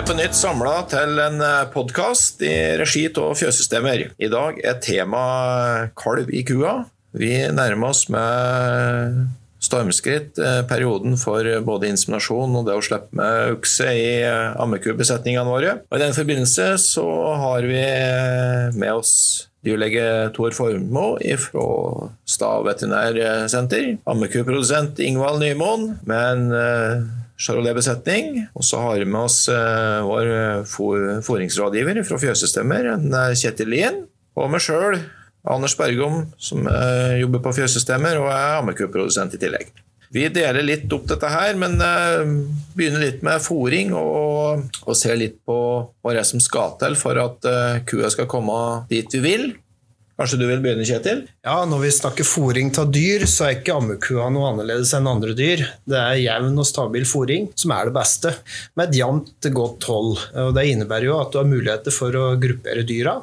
vi på nytt samla til en podkast i regi av Fjøssystemer. I dag er tema kalv i kua. Vi nærmer oss med stormskritt eh, perioden for både inseminasjon og det å slippe med ukse i ammekubesetningene våre. Og I den forbindelse så har vi med oss dyrlege Tor Formo fra Stav veterinærsenter, ammekuprodusent Ingvald Nymoen med en Charolais-besetning. Og så har vi med oss uh, vår fôringsrådgiver fra Fjøssystemer, Kjetil Lien. Og meg sjøl, Anders Bergom, som jobber på Fjøssystemer og er ammekuprodusent i tillegg. Vi deler litt opp dette her, men begynner litt med fòring og, og ser litt på hva det er som skal til for at kua skal komme dit vi vil. Kanskje du vil begynne, Kjetil? Ja, Når vi snakker fôring av dyr, så er ikke ammekua noe annerledes enn andre dyr. Det er jevn og stabil fôring som er det beste, med et jevnt, godt hold. Og Det innebærer jo at du har muligheter for å gruppere dyra,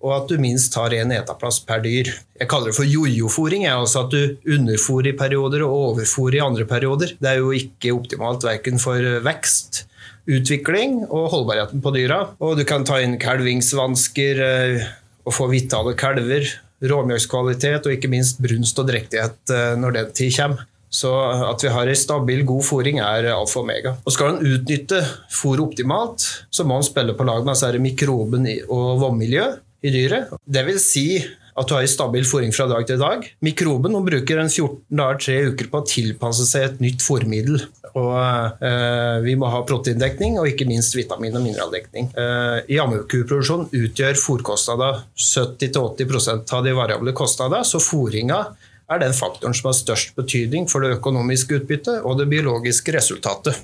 og at du minst har én etaplass per dyr. Jeg kaller det for jojo-fôring. Altså at du underfôrer i perioder og overfôrer i andre perioder. Det er jo ikke optimalt verken for vekst, utvikling og holdbarheten på dyra. Og du kan ta inn kalvingsvansker eh, å få vitale kalver, råmjølkskvalitet og ikke minst brunst og drektighet eh, når den tid kommer. Så at vi har en stabil, god fôring er alfa og omega. Og Skal en utnytte fôret optimalt, så må en spille på lag med altså mikroben og vannmiljø i dyret. Det vil si at du har stabil fôring fra dag til dag. Mikroben bruker en 14 dager, tre uker på å tilpasse seg et nytt fôrmiddel. Og eh, Vi må ha proteindekning og ikke minst vitamin- og mineraldekning. Eh, I ammekuproduksjon utgjør fôrkostnader 70-80% av de variable kostnadene, så fôringa er den faktoren som har størst betydning for det økonomiske utbyttet og det biologiske resultatet.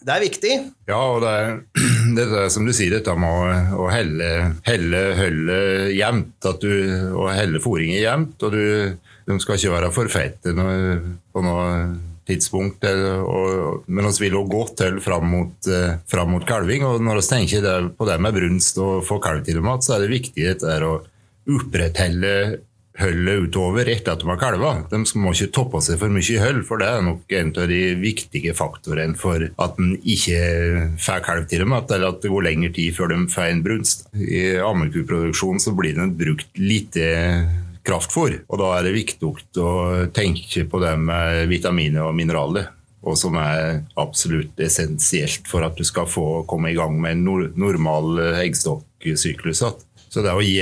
Det er viktig. Ja, og det er, det er som du sier, dette med å, å helle, helle høllet jevnt. og helle fôringen jevnt. og du, De skal ikke være for fete på noe tidspunkt. Og, men vi vil jo godt til fram mot, eh, fram mot kalving. og Når vi tenker på det med brunst og få kalv til mat, så er det viktig dette å opprettholde høllet utover etter at de har kalva. De må ikke toppe seg for mye høll, for det er nok en av de viktige faktorene for at en ikke får kalv til dem, at det går lengre tid før de får en brunst. I ammekuproduksjonen blir den brukt lite kraftfôr, og da er det viktig å tenke på det med vitaminer og mineraler. Og som er absolutt essensielt for at du skal få komme i gang med en normal eggstokksyklus. Så det å gi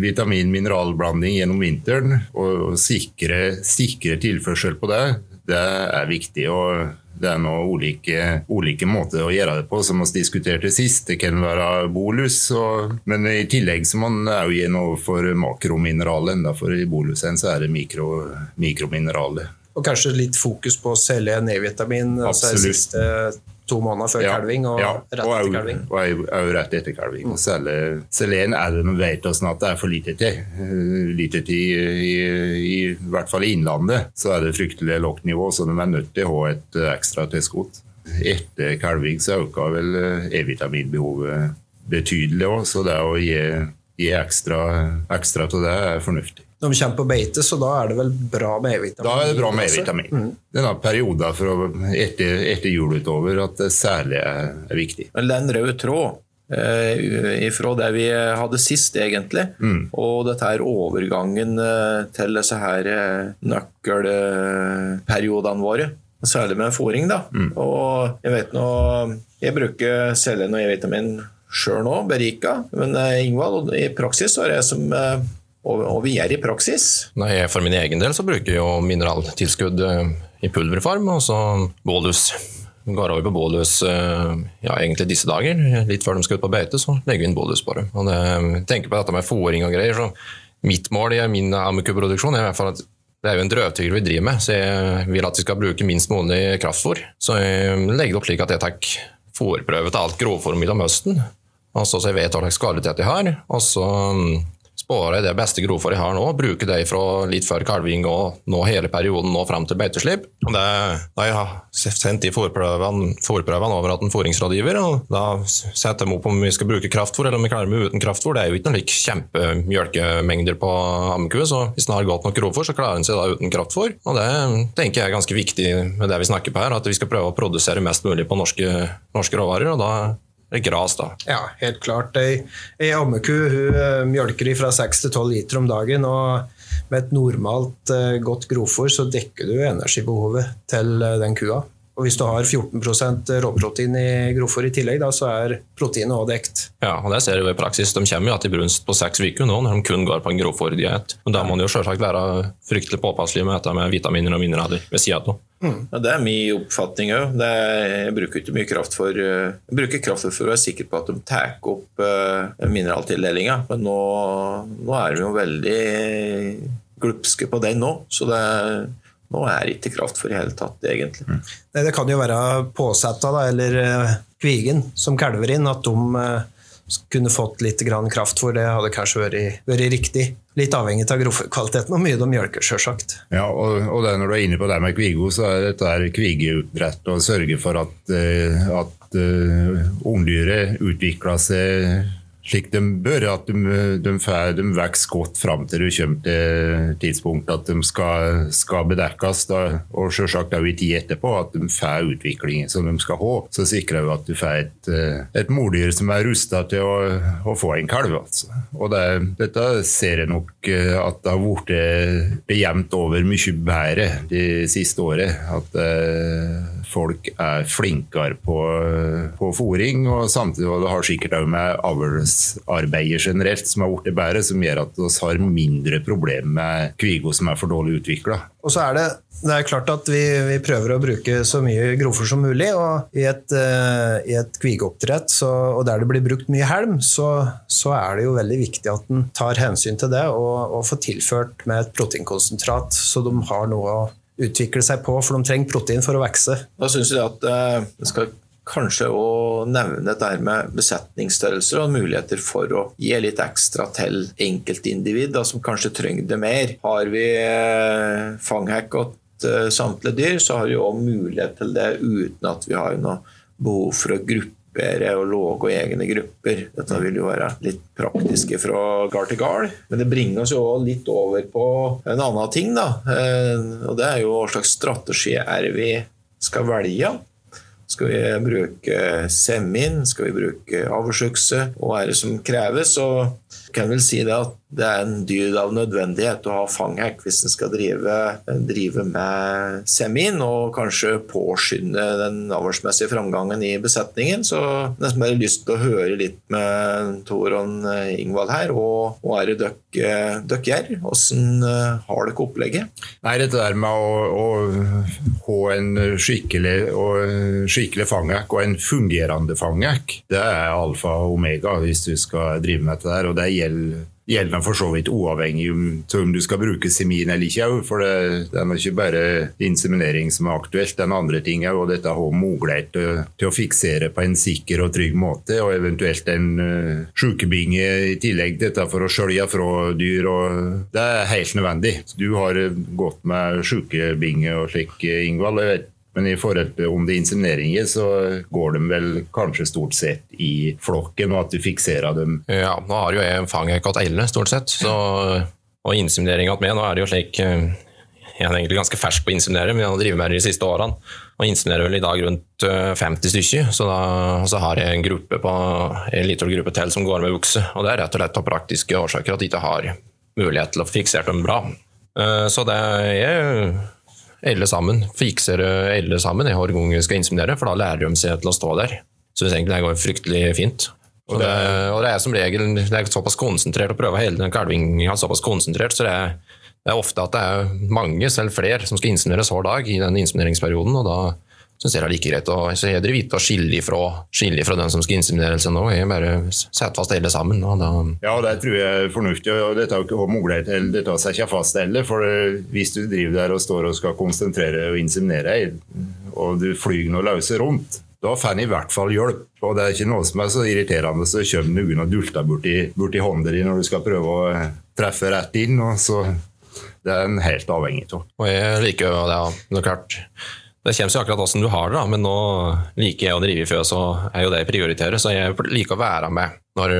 vitamin-mineralblanding gjennom vinteren og sikre, sikre, tilførsel på det, det er viktig. og det er noen ulike, ulike, måter å gjøre det på, som vi diskuterte sist. Det kan være bolus, og, men i tillegg så man òg gi noe for makromineraler. For i bolusen så er det mikro, mikromineraler. Og kanskje litt fokus på å selge ned-vitamin altså siste to måneder før ja, kalving og ja, rett etter kalving. Og òg rett etter kalving. Mm. Selen er det vi vet oss at det er for lite til. Eh, lite til i, i, i hvert fall i Innlandet så er det fryktelig lavt nivå, så de er nødt til å ha et eh, ekstra tilskudd. Etter kalving så øker vel eh, E-vitaminbehovet betydelig òg, så det å gi, gi ekstra, til det er fornuftig når vi kommer på beite, så da er det vel bra med E-vitamin? Da er det bra med E-vitamin. Mm. Denne perioden fra etter, etter jul utover at det særlig er, er viktig. Men den røde tråd eh, ifra det vi hadde sist, egentlig, mm. og dette er overgangen eh, til disse her eh, nøkkelperiodene våre. Særlig med fòring, da. Mm. Og jeg vet nå Jeg bruker selen og E-vitamin sjøl nå, Berika. Men eh, Ingvald, i praksis så er det jeg som og, og, vi er i praksis. Nei, for min egen del så bruker jeg jo mineraltilskudd eh, i pulverform, og så bolus. Går over på bolus eh, ja, egentlig disse dager. Litt før de skal ut på beite, så legger vi inn bolus på det. Og det, tenker på dette med fòring og greier, så mitt mål i min amikuproduksjon er i hvert fall at det er jo en drøvtygel vi driver med, så jeg vil at vi skal bruke minst mulig kraftfôr. Så jeg legger det opp slik at jeg tar fòrprøve til alt grovfôrmiddel om høsten. Og så jeg vet hva slags kvalitet jeg har. Og så spare det beste grovfòret jeg har nå, bruke det fra litt før kalving og nå hele perioden nå fram til beiteslipp. Da jeg har sendt de fòrprøvene over til en fôringsrådgiver, og da setter de opp om vi skal bruke kraftfòr eller om vi klarer meg uten kraftfòr. Det er jo ikke noen kjempemjølkemengder på ammekue, så hvis en har godt nok grovfòr, så klarer en seg da uten kraftfòr. Og det tenker jeg er ganske viktig med det vi snakker på her, at vi skal prøve å produsere mest mulig på norske, norske råvarer. og da det er gras, da. Ja, helt klart. Ei, ei ammeku hun eh, mjølker fra 6 til 12 liter om dagen. og Med et normalt eh, godt grovfôr så dekker du energibehovet til eh, den kua. Og hvis du har 14% råprotein i grovfòr i tillegg, da, så er proteinet òg dekt. Ja, og det ser vi i praksis. De kommer jo til brunst på seks uker nå, når de kun går på en grovfòrdiett. Men da må man jo selvsagt være fryktelig påpasselig med dette med vitaminer og mineraler ved sida av. Ja, det er min oppfatning òg. Jeg bruker ikke mye kraft for Jeg bruker kraft for å være sikker på at de tar opp uh, mineraltildelinga. Men nå, nå er de jo veldig glupske på den nå. Så det, nå er det ikke kraft for i hele tatt, egentlig. Mm. det kan jo være påsetta da, eller uh, kvigen som kalver inn, at de uh, kunne fått litt grann kraftfôr. Det hadde kanskje vært, vært riktig. Litt avhengig av grovkvaliteten og mye de mjølker, sjølsagt. Ja, og, og det, når du er inne på det med kvigo, så er dette kvigeoppdrett å sørge for at, uh, at uh, ungdyret utvikler seg slik de bør. At de, de, de vokser godt fram til du kommer til tidspunktet at de skal, skal bedekkes. Da, og selvsagt også i tid etterpå, at de får utviklingen som de skal ha. Så sikrer vi at du får et, et mordyr som er rusta til å, å, få en kalv. Altså. Og det, dette ser jeg nok at det har blitt jevnt over mye bedre de siste året. At eh, folk er flinkere på, på fòring. og samtidig og det har sikkert òg med avlsarbeidet generelt som har blitt bedre, som gjør at vi har mindre problemer med kvigo som er for dårlig utvikla. Det, det er klart at vi, vi prøver å bruke så mye grovfòr som mulig. og I et, uh, i et kvigeoppdrett og der det blir brukt mye helm, så, så, er det jo veldig viktig at en tar hensyn til det og, og får tilført med et proteinkonsentrat, så de har noe å utvikle seg på, for de trenger protein for å vokse. Da syns jeg at eh, det skal kanskje å nevne dette med besetningsstørrelser og muligheter for å gi litt ekstra til enkeltindivid som kanskje trenger det mer. Har vi eh, fanghekket eh, samtlige dyr, så har vi òg mulighet til det uten at vi har noe behov for å gruppere og lage egne grupper. Dette vil jo være litt praktiske fra gard til gard. Men det bringer oss jo litt over på en annen ting, da. Og det er jo hva slags strategi er vi skal velge. Skal vi bruke semin? Skal vi bruke avlsøkse? Hva er det som kreves? Og kan vel si det at det er en dyd av nødvendighet å ha fanghekk hvis en skal drive, drive, med semin og kanskje påskynde den avlsmessige framgangen i besetningen. Så nesten bare lyst til å høre litt med Toron Ingvald her. Og og er det dere gjør? Hvordan har dere opplegget? Nei, Dette der med å, å ha en skikkelig, og, skikkelig fanghekk og en fungerende fanghekk, det er alfa og omega hvis du skal drive med dette. der, og det gjelder gjelder for så vidt uavhengig om, om du skal bruke semin eller ikke. For det, det, er ikke bare inseminering som er aktuelt, er andre ting òg. Og dette har ha mulighet til, til, å fiksere på en sikker og trygg måte, og eventuelt en uh, sjukebinge i tillegg. Dette for å skjølge fra dyr. Og det er helt nødvendig. Du har gått med sjukebinge og slik, Ingvald. Jeg vet men i forhold til om det er insemineringer, så går de vel kanskje stort sett i flokken, og at du fikserer dem. Ja, nå har jo jeg fanget katt elle, stort sett. Så, og inseminering med, nå er det jo slik eh, Jeg er egentlig ganske fersk på å inseminere, men jeg har drevet med det de siste årene. Og inseminerer vel i dag rundt 50 eh, stykker. Så, da, så har jeg en gruppe på en liten gruppe til som går med bukse. Og det er rett og slett av praktiske årsaker at de ikke har mulighet til å fiksere dem bra. Eh, så det er alle sammen. Fikser alle sammen i hver gang vi skal inseminere, for da lærer de seg til å stå der. Så egentlig det går fryktelig fint. Og det, og det, er som regel det er såpass konsentrert å prøve hele den kalvinga såpass konsentrert, så det er, det er, ofte at det er mange, selv flere, som skal insemineres hver dag i den insemineringsperioden. og da syns jeg det er like greit å så jeg vite å skille ifra, skille ifra den som skal insemineres nå. Jeg bare setter fast alle sammen. Da... Ja, det tror jeg er fornuftig. og Dette er ikke mulighet til dette å sette fast heller. For hvis du driver der og står og skal konsentrere og inseminere, og du flyr noe løse rundt, da får en i hvert fall hjelp. Og det er ikke noe som er så irriterende så kommer noen og dulter borti, borti hånda di når du skal prøve å treffe rett inn. og så Det er en helt avhengig av. Og jeg liker jo det, det er klart det kommer jo akkurat hvordan du har det, da, men nå liker jeg å drive i fjøs, og er jo det jeg prioriterer. Så jeg liker å være med når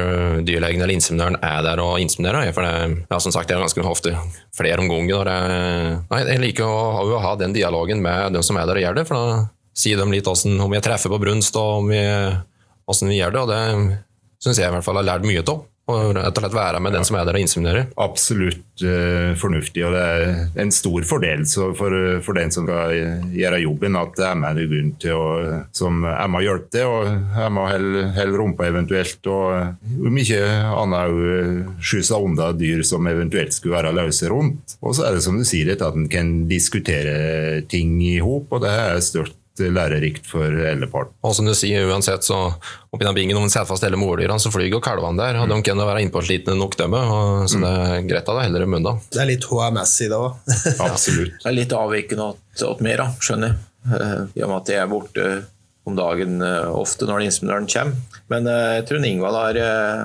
dyrlegen eller inseminøren er der og inseminerer. For det, ja, som sagt, det er ganske ofte flere om gangen. Jeg, liker å, å, ha den dialogen med dem som er der og gjør det. for da sier de litt hvordan, om jeg treffer på brunst, og om hvordan vi gjør det, og det syns jeg i hvert fall har lært mye av. Og rett og slett være med den som er der og inseminerer. Absolutt uh, fornuftig, og det er en stor fordel for, for, den som skal gjøre jobben, at Emma er grunn til å, som Emma hjelper til, og Emma holder rumpa eventuelt, og om ikke annet òg skyser unna dyr som eventuelt skulle være løse rundt. Og så er det som du sier, at en kan diskutere ting i hop, og det er størt lærerikt for hele parten. Og som du sier, uansett så oppi den bingen om en setter fast hele måldyrene, så flyr jo kalvene der. og De kan være innpåslitne nok, dem Så det er greit av det heller i munnen. Det er litt HMS i det òg. Absolutt. Det er litt avvikende åt mer, da, skjønner jeg. Eh, I og med at jeg er borte om dagen eh, ofte når inseminøren kommer. Men eh, jeg tror Ingvald har,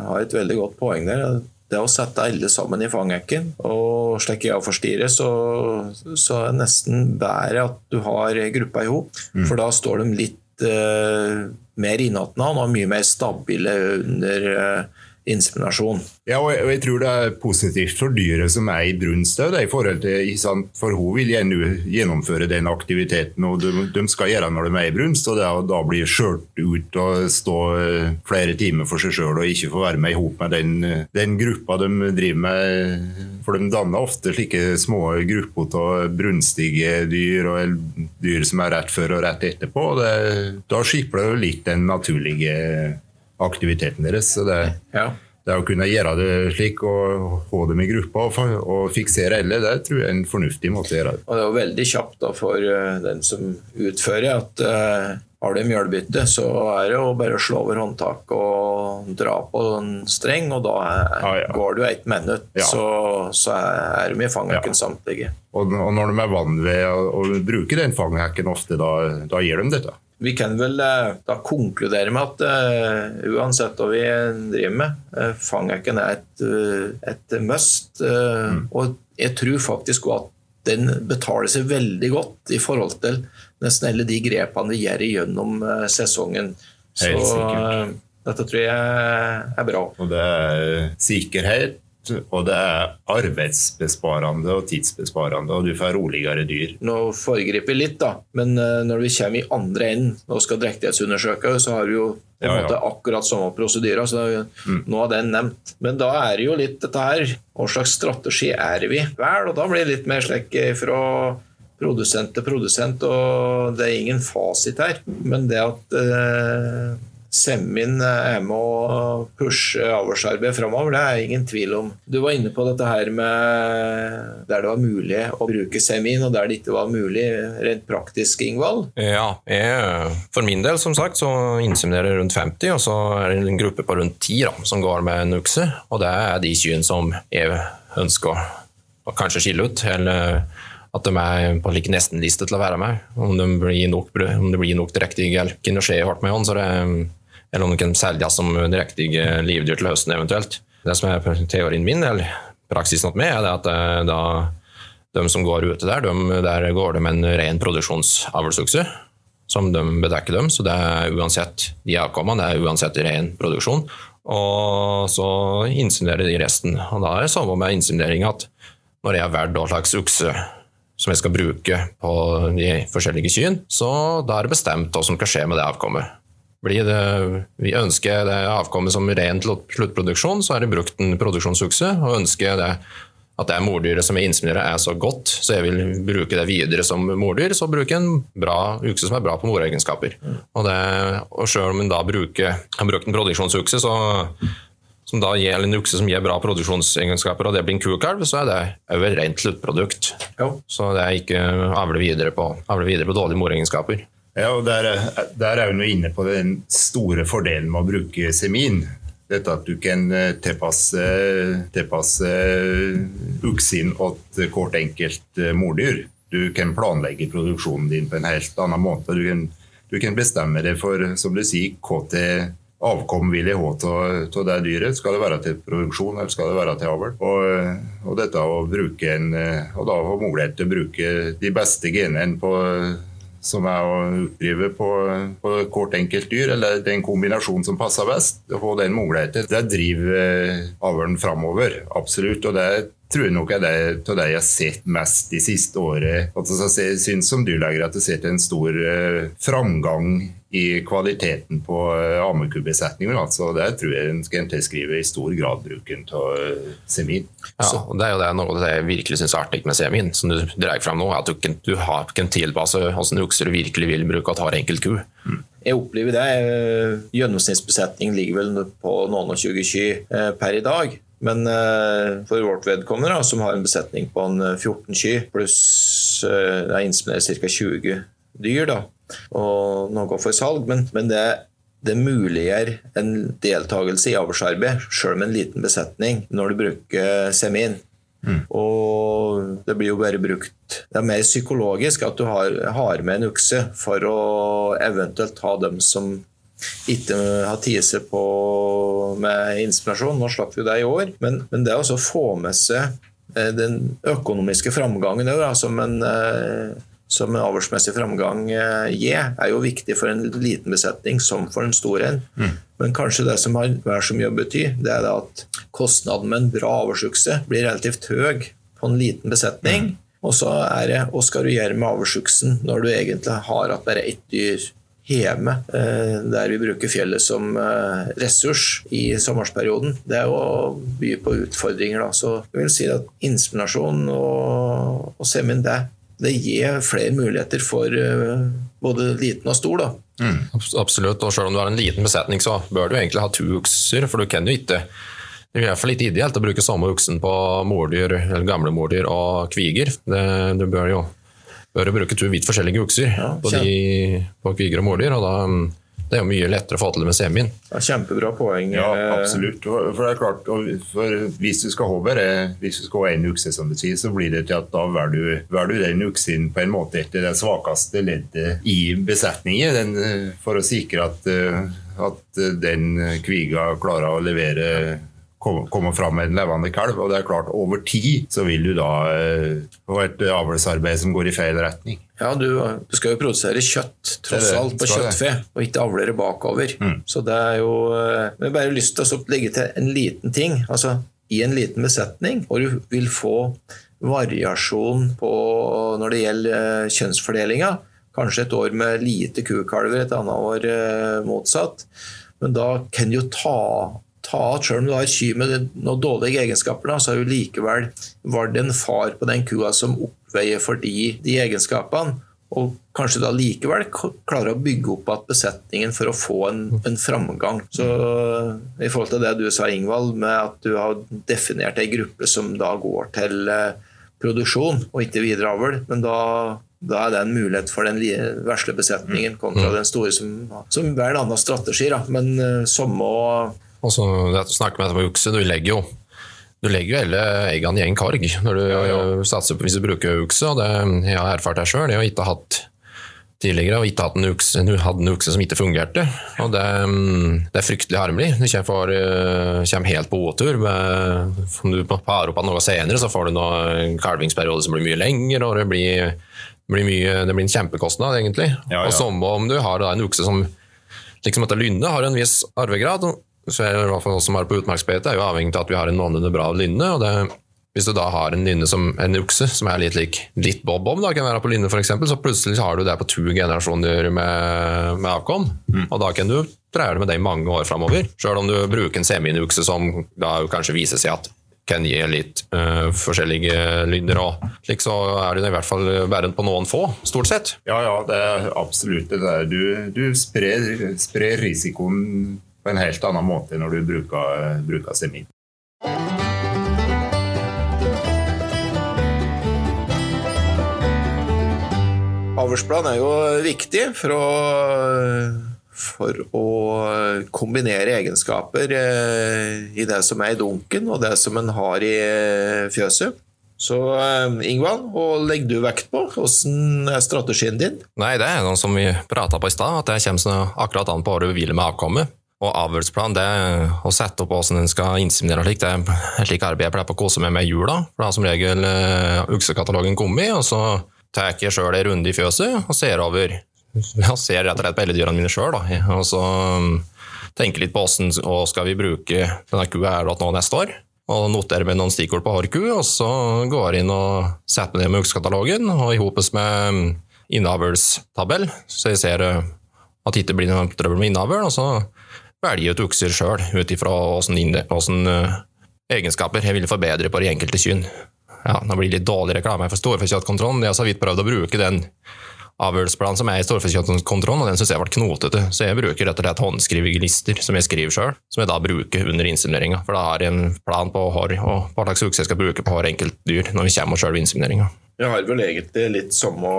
har et veldig godt poeng der det å sette alle sammen i fangekken. Og slik jeg forstår det, så, så, er det nesten bedre at du har gruppa i hop. Mm. For da står de litt uh, mer innatna og mye mer stabile under eh, inseminasjon. Ja, og jeg, og jeg, tror det er positivt for dyret som er i brunst i forhold til For hun vil gjennomføre den aktiviteten og de, de skal gjøre når de er i brunst. og det, og Da blir skjørt ut og stå eh, flere timer for seg sjøl og ikke få være med i hop med den, den, gruppa de driver med. For de danner ofte slike små grupper av brunstige dyr og dyr som er rett før og rett etterpå. det, Da skipper det litt den naturlige aktiviteten deres. Så det, ja. det, å kunne gjøre det slik og få dem i gruppa og, og fiksere alle, det tror jeg er en fornuftig måte å gjøre det Og Det er jo veldig kjapt da, for uh, den som utfører, at uh, har du mjølbytte, så er det jo bare å slå over håndtaket og dra på en streng, og da er, ah, ja. går det jo ett minutt, ja. så, så, er de i fanghekken ja. samtlige. Og, og, når de er vant ved å, å bruke den fanghekken ofte, da, da gir de dette? Vi kan vel eh, da konkludere med at uh, uansett hva vi driver med, uh, fangekken er et, uh, et must. Mm. Og jeg tror faktisk at den betaler seg veldig godt i forhold til nesten alle de grepene vi gjør gjennom sesongen. Så dette tror jeg er bra. Og det er sikkerhet og det er arbeidsbesparende og tidsbesparende, og du får roligere dyr. Nå foregriper vi litt, da, men eh, når vi kommer i andre enden og skal drektighetsundersøke, så har vi jo på en ja, måte akkurat samme prosedyre. Så mm. nå er den nevnt. Men da er det jo litt dette her Hva slags strategi er vi? Vel, og da blir det litt mer slik fra produsent til produsent, og det er ingen fasit her. Men det at eh, Semin er med å pushe avlsarbeidet framover, det er ingen tvil om. Du var inne på dette her med der det var mulig å bruke semin, og der det ikke var mulig rent praktisk, Ingvald? Ja, jeg, for min del som sagt så inseminerer jeg rundt 50, og så er det en gruppe på rundt 10 da, som går med en ukse. og det er de kyrne som jeg ønsker å kanskje skille ut. eller at de er på like nesten-liste til å være med. Om, de blir nok, om det blir nok direkte hjelp kunne skje hardt med henne, så det eller om de kan selges som direkte livdyr til høsten eventuelt. Det som er teorien min, eller praksisen med, er at eh, da, de som går ute der, de, der går det med en ren produksjonsavlsokse som de bedekker dem. Så det er uansett de avkommene, det er uansett ren produksjon. Og så inseminerer de resten. Og da er det samme med inseminering at når jeg har valgt hva slags ukse som jeg skal bruke på de forskjellige kyrne, så da er det bestemt hva som skal skje med det avkommet. Blir det, vi ønsker det avkommet som ren sluttproduksjon, så er det brukt en produksjonsukse. Og ønsker det at det er mordyret som jeg innseminerer er så godt, så jeg vil bruke det videre som mordyr, så bruker jeg en bra ukse som er bra på moregenskaper. Og, det, og selv om en da bruker, har brukt en produksjonsukse, så, som da gir, en ukse som gir bra produksjonsegenskaper, og det blir en kukalv, så er det òg et rent sluttprodukt. Jo. Så det er ikke avle videre på, avle videre på dårlige moregenskaper. Ja, og Der, der er vi inne på den store fordelen med å bruke semin. Dette at du kan eh, tilpasse, tilpasse uksin til hvert enkelt eh, mordyr. Du kan planlegge produksjonen din på en helt annen måte. Du kan, du kan bestemme deg for som du sier, hva avkom vil jeg ha av det dyret. Skal det være til produksjon eller skal det være til avl? Og, og, dette å bruke en, og da ha mulighet til å bruke de beste genene på som er å oppdrive på, på hvert enkelt dyr, eller den kombinasjonen som passer best. Få den muligheten, det driver eh, avlen framover, absolutt. Og det tror jeg nok er det av det jeg har sett mest de siste året. At jeg syns som dyrleger at jeg ser en stor uh, framgang i kvaliteten på uh, amekubesetninger. Altså, det tror jeg en skal tilskrive i stor grad bruken av uh, semin. Ja, og Det er jo det, noe av det jeg virkelig syns er artig med semin, som du drar fram nå. At du, kan, du har, kan tilpasse hvordan okser du virkelig vil bruke og tar enkelt ku. Mm. Jeg opplever det. Gjennomsnittsbesetning ligger vel på noen og 20 kyr per i dag. Men for vårt vedkommende, da, som har en besetning på en 14 eh, ky, pluss det er inseminerer ca. 20 dyr, da, og noe for salg, men, men det, det muliggjør en deltakelse i avlsarbeid, sjøl med en liten besetning, når du bruker semin. Mm. Og det blir jo bare brukt Det er mer psykologisk at du har, har med en ukse for å eventuelt ha dem som ikke har tid seg på med inspirasjon. Nå slapp vi det i år, men, men det å få med seg eh, den økonomiske framgangen òg, som en eh, som en avlsmessig framgang eh, gir, er jo viktig for en liten besetning som for en stor en. Mm. Men kanskje det som har vært så mye å bety, det er at kostnaden med en bra avlsukse blir relativt høy på en liten besetning. Mm. Og så er det hva skal du gjøre med avlsuksen når du egentlig har at bare ett dyr hjemme, eh, der vi bruker fjellet som eh, ressurs i sommersperioden, det er å by på utfordringer. Da. Så jeg vil si at inspirasjon og, og semin, det, det gir flere muligheter for eh, både liten og stor. Da. Mm. Absolutt, og selv om du har en liten besetning, så bør du egentlig ha to ukser, for du kan jo ikke det er i hvert fall ikke ideelt å bruke samme uksen på mordyr, eller gamle mordyr og kviger. Det, du bør jo bør bruke to vidt forskjellige ukser ja, på, de, på kviger og mordyr. og da mm, det er jo mye lettere å få til det med semien. Ja, kjempebra poeng. Ja, absolutt. For det er klart, Hvis du skal ha bare hvis du skal ha en ukse, som du sier, så blir det til at da velger du, velger du den uksen på en måte etter det svakeste leddet i besetningen, den, for å sikre at, at den kviga klarer å levere komme fram med en levende kalv. Og det er klart, over tid så vil du da eh, få et avlsarbeid som går i feil retning. Ja, du, du skal jo produsere kjøtt, tross alt, på kjøttfe, og ikke avle det bakover. Mm. Så det er jo eh, Vi har bare lyst til å legge til en liten ting. altså i en liten besetning, og du vil få variasjon på når det gjelder eh, kjønnsfordelinga. Kanskje et år med lite kukalver, et annet år motsatt. Men da kan du jo ta at selv om du har ky med noen dårlige egenskaper, så har du likevel vært en far på den kua som oppveier for de, de egenskapene. Og kanskje da likevel klarer å bygge opp igjen besetningen for å få en, en, framgang. Så I forhold til det du sa, Ingvald, med at du har definert ei gruppe som da går til eh, produksjon og ikke videre avl, men da da er det en mulighet for den vesle besetningen kontra mm. den store, som, som er en annen strategi. Da. Men uh, samme og så snakker med ukse, du legger jo du legger jo hele eggene i en karg når du ja, ja. satser på hvis du bruker ukse. og det, Jeg har erfart det sjøl. Jeg har ikke hatt tidligere og ikke hatt en ukse, hadde en ukse som ikke fungerte. og Det, det er fryktelig harmelig. Du kommer, eh, kommer helt på otur. Om du parer opp noe senere, så får du en kalvingsperiode som blir mye lengre. og Det blir, blir, mye, det blir en kjempekostnad, egentlig. Ja, og som om du har en ukse som liksom etter Lynne har en viss arvegrad så er det i hvert fall som er på utmarksbeite, er jo avhengig av at vi har en noenlunde bra lynne. og det, Hvis du da har en lynne som en ukse som er litt lik litt bob-bob, kan være på lynne f.eks., så plutselig har du det på to generasjoner med, med avkom. Mm. Og da kan du dreie det med det i mange år framover. Sjøl om du bruker en semiukse som da kanskje viser seg at kan gi litt uh, forskjellige lyder. og slik så er det i hvert fall bare på noen få, stort sett. Ja, ja, det er absolutt det der. Du, du sprer, sprer risikoen på en helt annen måte når du bruker, bruker semin. Avlsplan er jo viktig for å, for å kombinere egenskaper eh, i det som er i dunken og det som en har i fjøset. Så eh, Ingvald, hva legger du vekt på? Hvordan er strategien din? Nei, Det er noe som vi prata på i stad, at det kommer akkurat an på hva du vil med avkommet. Og avlsplan, det å sette opp hvordan en skal inseminere slik, det er slik arbeid jeg pleier på å kose meg med i jula. For da har som regel uh, uksekatalogen kommet, og så tar jeg sjøl en runde i fjøset og ser over Jeg ser rett og slett på alle dyrene mine sjøl. Og så um, tenker litt på hvordan skal vi bruke denne kua her nå neste år. og noterer med noen stikkord på hver ku, og så går jeg inn og setter meg ned med uksekatalogen, og i hopes med innavlstabell, så jeg ser eh, at det ikke blir noe trøbbel med innavl, og så velger jeg ut okser sjøl, ut ifra åssen egenskaper jeg vil forbedre på de enkelte kyn. Ja, det blir litt dårlig reklame for storfekjøttkontrollen. Jeg har så vidt prøvd å bruke den avlsplanen som er i storfekjøttkontrollen, og den syns jeg ble knotete. Så jeg bruker rett og slett håndskrivelister som jeg skriver sjøl, som jeg da bruker under insemineringa. For da har jeg en plan på hår og hva slags okse jeg skal bruke på hver enkelt dyr når vi kommer til ved insemineringa. Jeg har vel egentlig litt samme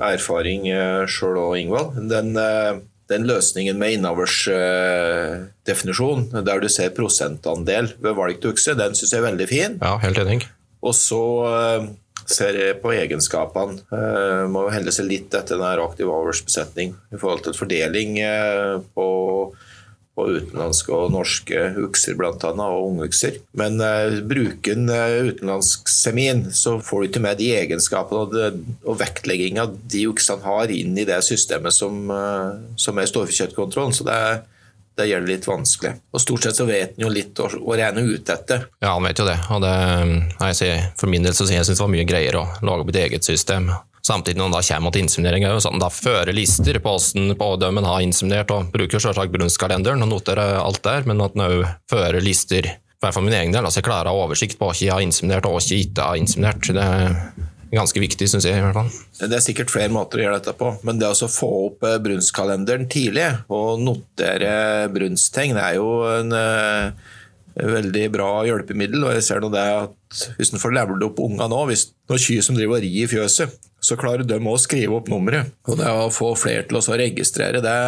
erfaring sjøl òg, Ingvald. Den, eh, den, løsningen med innavlsdefinisjon, der du ser prosentandel ved valgt ukse, den syns jeg er veldig fin. Ja, helt enig. Og så uh, ser jeg på egenskapene. Uh, må helle seg litt etter den aktive avlsbesetning i forhold til fordeling på på utenlandske og norske ukser bl.a., og ungukser. Men uh, bruker en uh, utenlandsk semin, så får du ikke med de egenskapene og, det, og vektlegginga de uksene har inn i det systemet som, uh, som er storfekjøttkontrollen. Så det, det gjør det litt vanskelig. Og Stort sett så vet en jo litt å, å regne ut etter. Ja, han vet jo det. Og det jeg ser, for min del så synes jeg det var mye greiere å lage mitt eget system. Samtidig når det kommer til inseminering, sånn, da fører lister på hvordan på dømmen har inseminert, og bruker selvsagt brunstkalenderen og noterer alt der, men at man òg fører lister, i min egen del, altså jeg klarer å ha oversikt på hva jeg har inseminert og hva jeg ikke har inseminert. Det er ganske viktig, syns jeg. i hvert fall. Det er sikkert flere måter å gjøre dette på, men det å få opp eh, brunstkalenderen tidlig og notere brunsttegn er jo en uh, veldig bra hjelpemiddel. og jeg ser nå det at Hvis en får levd opp unga nå, hvis noen kyr som driver og rir i fjøset, så klarer de å skrive opp nummeret. Og det å få flere til å registrere, det,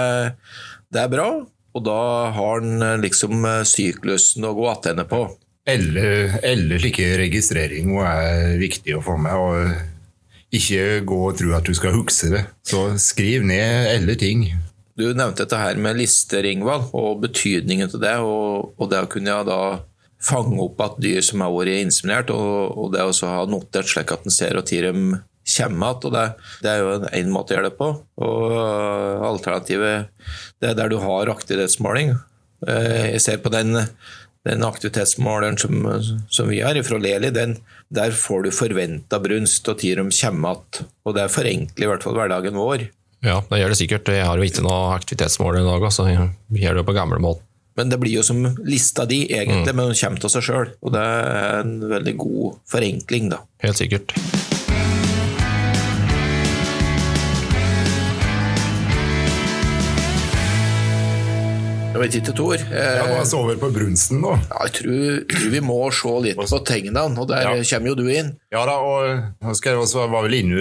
det er bra. Og da har en eh, liksom eh, syklusen å gå tilbake på. Eller, eller like registrering er viktig å få med. og Ikke gå og tro at du skal huske det. Så skriv ned alle ting. Du nevnte dette her med lister, Ingvald, og betydningen til det. Og, og det å kunne da fange opp at dyr som har vært inseminert, og, og det å ha notert slik at en ser og tid dem kommer igjen. Det, det, er jo en måte å gjøre det på. Og alternativet det er der du har aktivitetsmåling. Eh, jeg ser på den, den aktivitetsmåleren som, som, vi har fra Leli, den, der får du forventa brunst og tid de kommer igjen. Og det forenkler i hvert fall hverdagen vår. Ja, det gjør det sikkert. Jeg har jo ikke noe aktivitetsmåler i dag, så vi gjør det på gamle måten. Men det blir jo som lista di, egentlig, mm. men den kommer til seg sjøl. Og det er en veldig god forenkling, da. Helt sikkert. Jeg vet ikke, Tor. Eh, ja, vi over på brunsten, da. Ja, jeg tror, tror, vi må se litt på tegnene, og der ja. kommer jo du inn. Ja da, og også var vel inne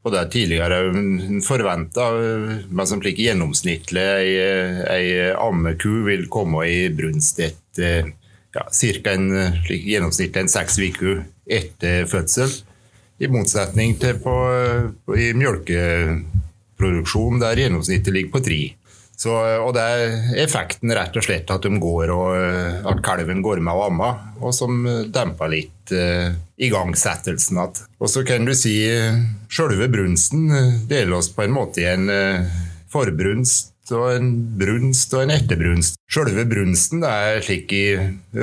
på det tidligere. Forventa men som slik gjennomsnittlig ei, ei ammeku vil komme i brunst etter ja, ca. en gjennomsnittlig en seks uker etter fødsel. I motsetning til på, på i mjølkeproduksjon, der gjennomsnittet ligger på tre. Så, og det er effekten rett og slett at, de går og, at kalven går med og ammer, og som demper litt uh, igangsettelsen igjen. Og så kan du si sjølve brunsten deler oss på en måte i en uh, forbrunst og en brunst og en etterbrunst. Sjølve brunsten er slik i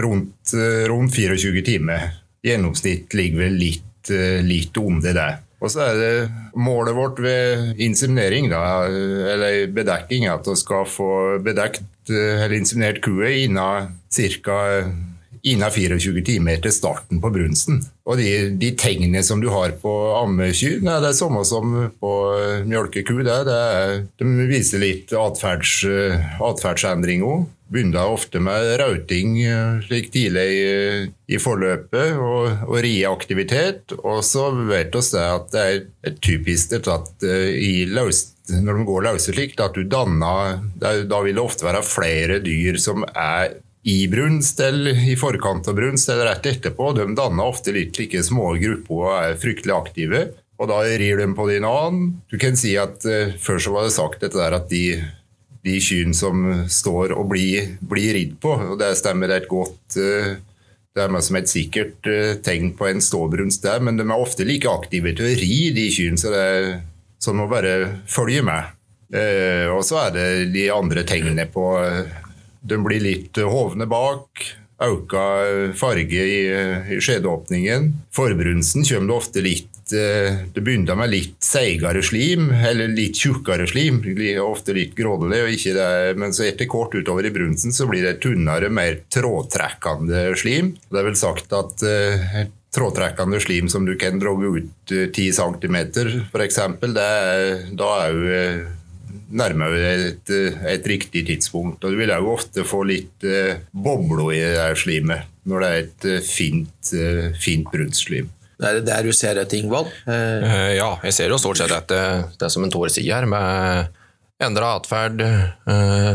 rundt, rundt 24 timer. Gjennomsnitt ligger vel litt, litt under det. Og så er det målet vårt ved inseminering, da, eller bedekking, at vi skal få bedekt eller inseminert kua innen ca. Innen 24 timer etter starten på brunsten. Og de, de tegnene som du har på ammekyr, det er det samme som på mjølkeku. Det, det er, de viser litt atferds, atferdsendring òg begynner ofte med rauting eh, slik tidlig i, i forløpet, og, og rieaktivitet. Og så vet vi at det er typisk at i løst når de går løse slik, at du danner Da vil det ofte være flere dyr som er i brunst eller i forkant av brunst eller rett etterpå. De danner ofte litt like små grupper og er fryktelig aktive. Og da rir de på din annen. Du kan si at uh, Før så var det sagt dette der at de de kyrne som står og blir, blir ridd på. og Det stemmer et godt uh, det er som et sikkert uh, tegn på en ståbrunst der, men de er ofte like aktive til å ri, de kyrne, så det er, så må bare følge med. Og så er det de andre tegnene på De blir litt hovne bak. auka farge i, i skjedeåpningen. Forbrunsten kommer det ofte litt det begynner med litt seigere slim, eller litt tjukkere slim. Ofte litt det, men så etter kort utover i brunsten så blir det tunnere, mer trådtrekkende slim. Det er vel sagt at trådtrekkende slim som du kan dra ut uh, 10 cm f.eks., da er jo uh, nærmere et, et, riktig tidspunkt. Og du vil jo ofte få litt uh, bobler i det slimet når det er et uh, fint, uh, fint brunstslim. Er det der du ser etter, Ingvald? Uh, ja, jeg ser jo stort sett dette, det som en Tore sier her, med endra atferd,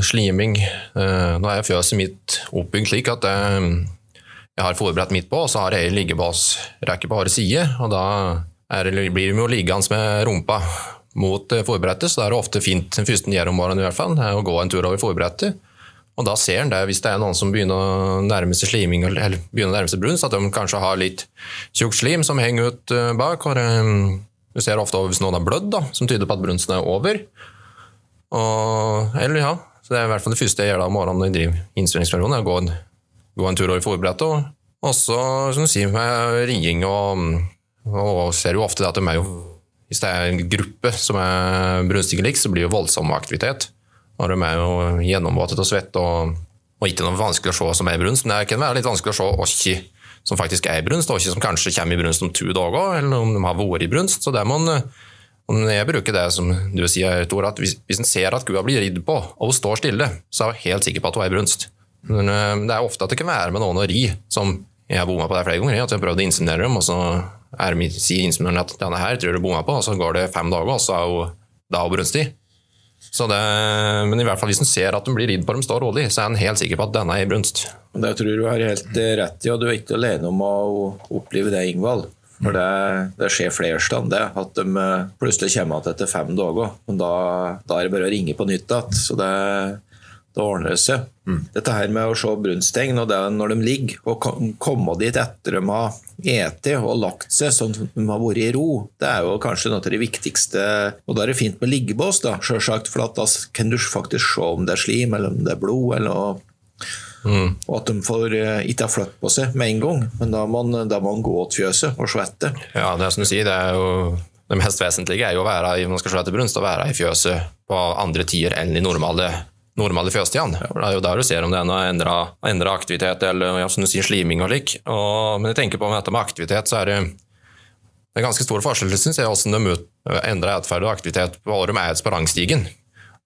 sliming. nå er fjøset mitt oppbygd slik at jeg har forberedt midt på, og så har jeg liggebåsrekke på hver side. og Da det, blir de jo liggende med rumpa mot eh, så det er ofte fint den første morgenen i hvert fall, å gå en tur over fòrbrettet. Og da ser en det, hvis det er noen som begynner å nærme seg sliming, eller begynner å nærme seg brunst, at de kanskje har litt tjukt slim som henger ut eh, bak. og Du ser ofte hvis noen har blødd, da, som tyder på at brunsten er over. Og, eller ja, så Det er i hvert fall det første jeg gjør da om morgenen når jeg driver innspillingsperioden, er å gå en, gå en tur over fòrbrettet. Og også som du sier, med ringing og, og ser jo ofte at de er jo hvis det er en gruppe som er brunstige lik, så blir det voldsom aktivitet. Og de er jo gjennomvåtet og svette, og, og, ikke noe vanskelig å se som er brunst. Men det kan være litt vanskelig å se hvem som faktisk er brunst, og hvem som kanskje kommer i brunst om to dager, eller om de har vært i brunst. Så det må en jeg bruker det som du sier, Tor, at hvis, hvis en ser at kua blir ridd på, og hun står stille, så er hun helt sikker på at hun er i brunst. Men eh, det er ofte at det kan være med noen å ri, som jeg har bomma på det flere ganger. At jeg har prøvd å inseminere dem, og så er sier insemineren at denne her tror du bomma på, og så går det fem dager, og så er hun da Så brunstig. men i hvert fall hvis en ser at de blir ridd på dem står rolig, så er en helt sikker på at denne er i brunst. Det tror du har helt eh, rett i, og du er ikke alene om å oppleve det, Ingvald. For det, det skjer flere steder, at de eh, plutselig kommer igjen etter fem dager. Men da, da, er det bare å ringe på nytt igjen. Så det, det ordner seg. Mm. Dette her med å se brunsttegn og det når de ligger, og komme dit etter de har ete og lagt seg sånn at de har vært i ro, det er jo kanskje noe av det viktigste. Og da er det fint med liggebås, da, selvsagt, for da kan du faktisk se om det er slim, eller om det er blod, eller Mm. Og at de får eh, ikke har flytt på seg med en gang, men da må man, da må man gå til fjøset og svette. Ja, det er som du sier, det er jo det mest vesentlige er jo å være i, man skal svette brunst, å være i fjøset på andre tider enn i normale normale fjøstidene. Det er jo der du ser om det er noe endra aktivitet eller ja, som du sier, sliming og lik. Og, men jeg tenker på med dette med aktivitet, så er det, det er ganske stor forskjell synes jeg, hvordan de endrer atferd og aktivitet på hva de er på rangstigen.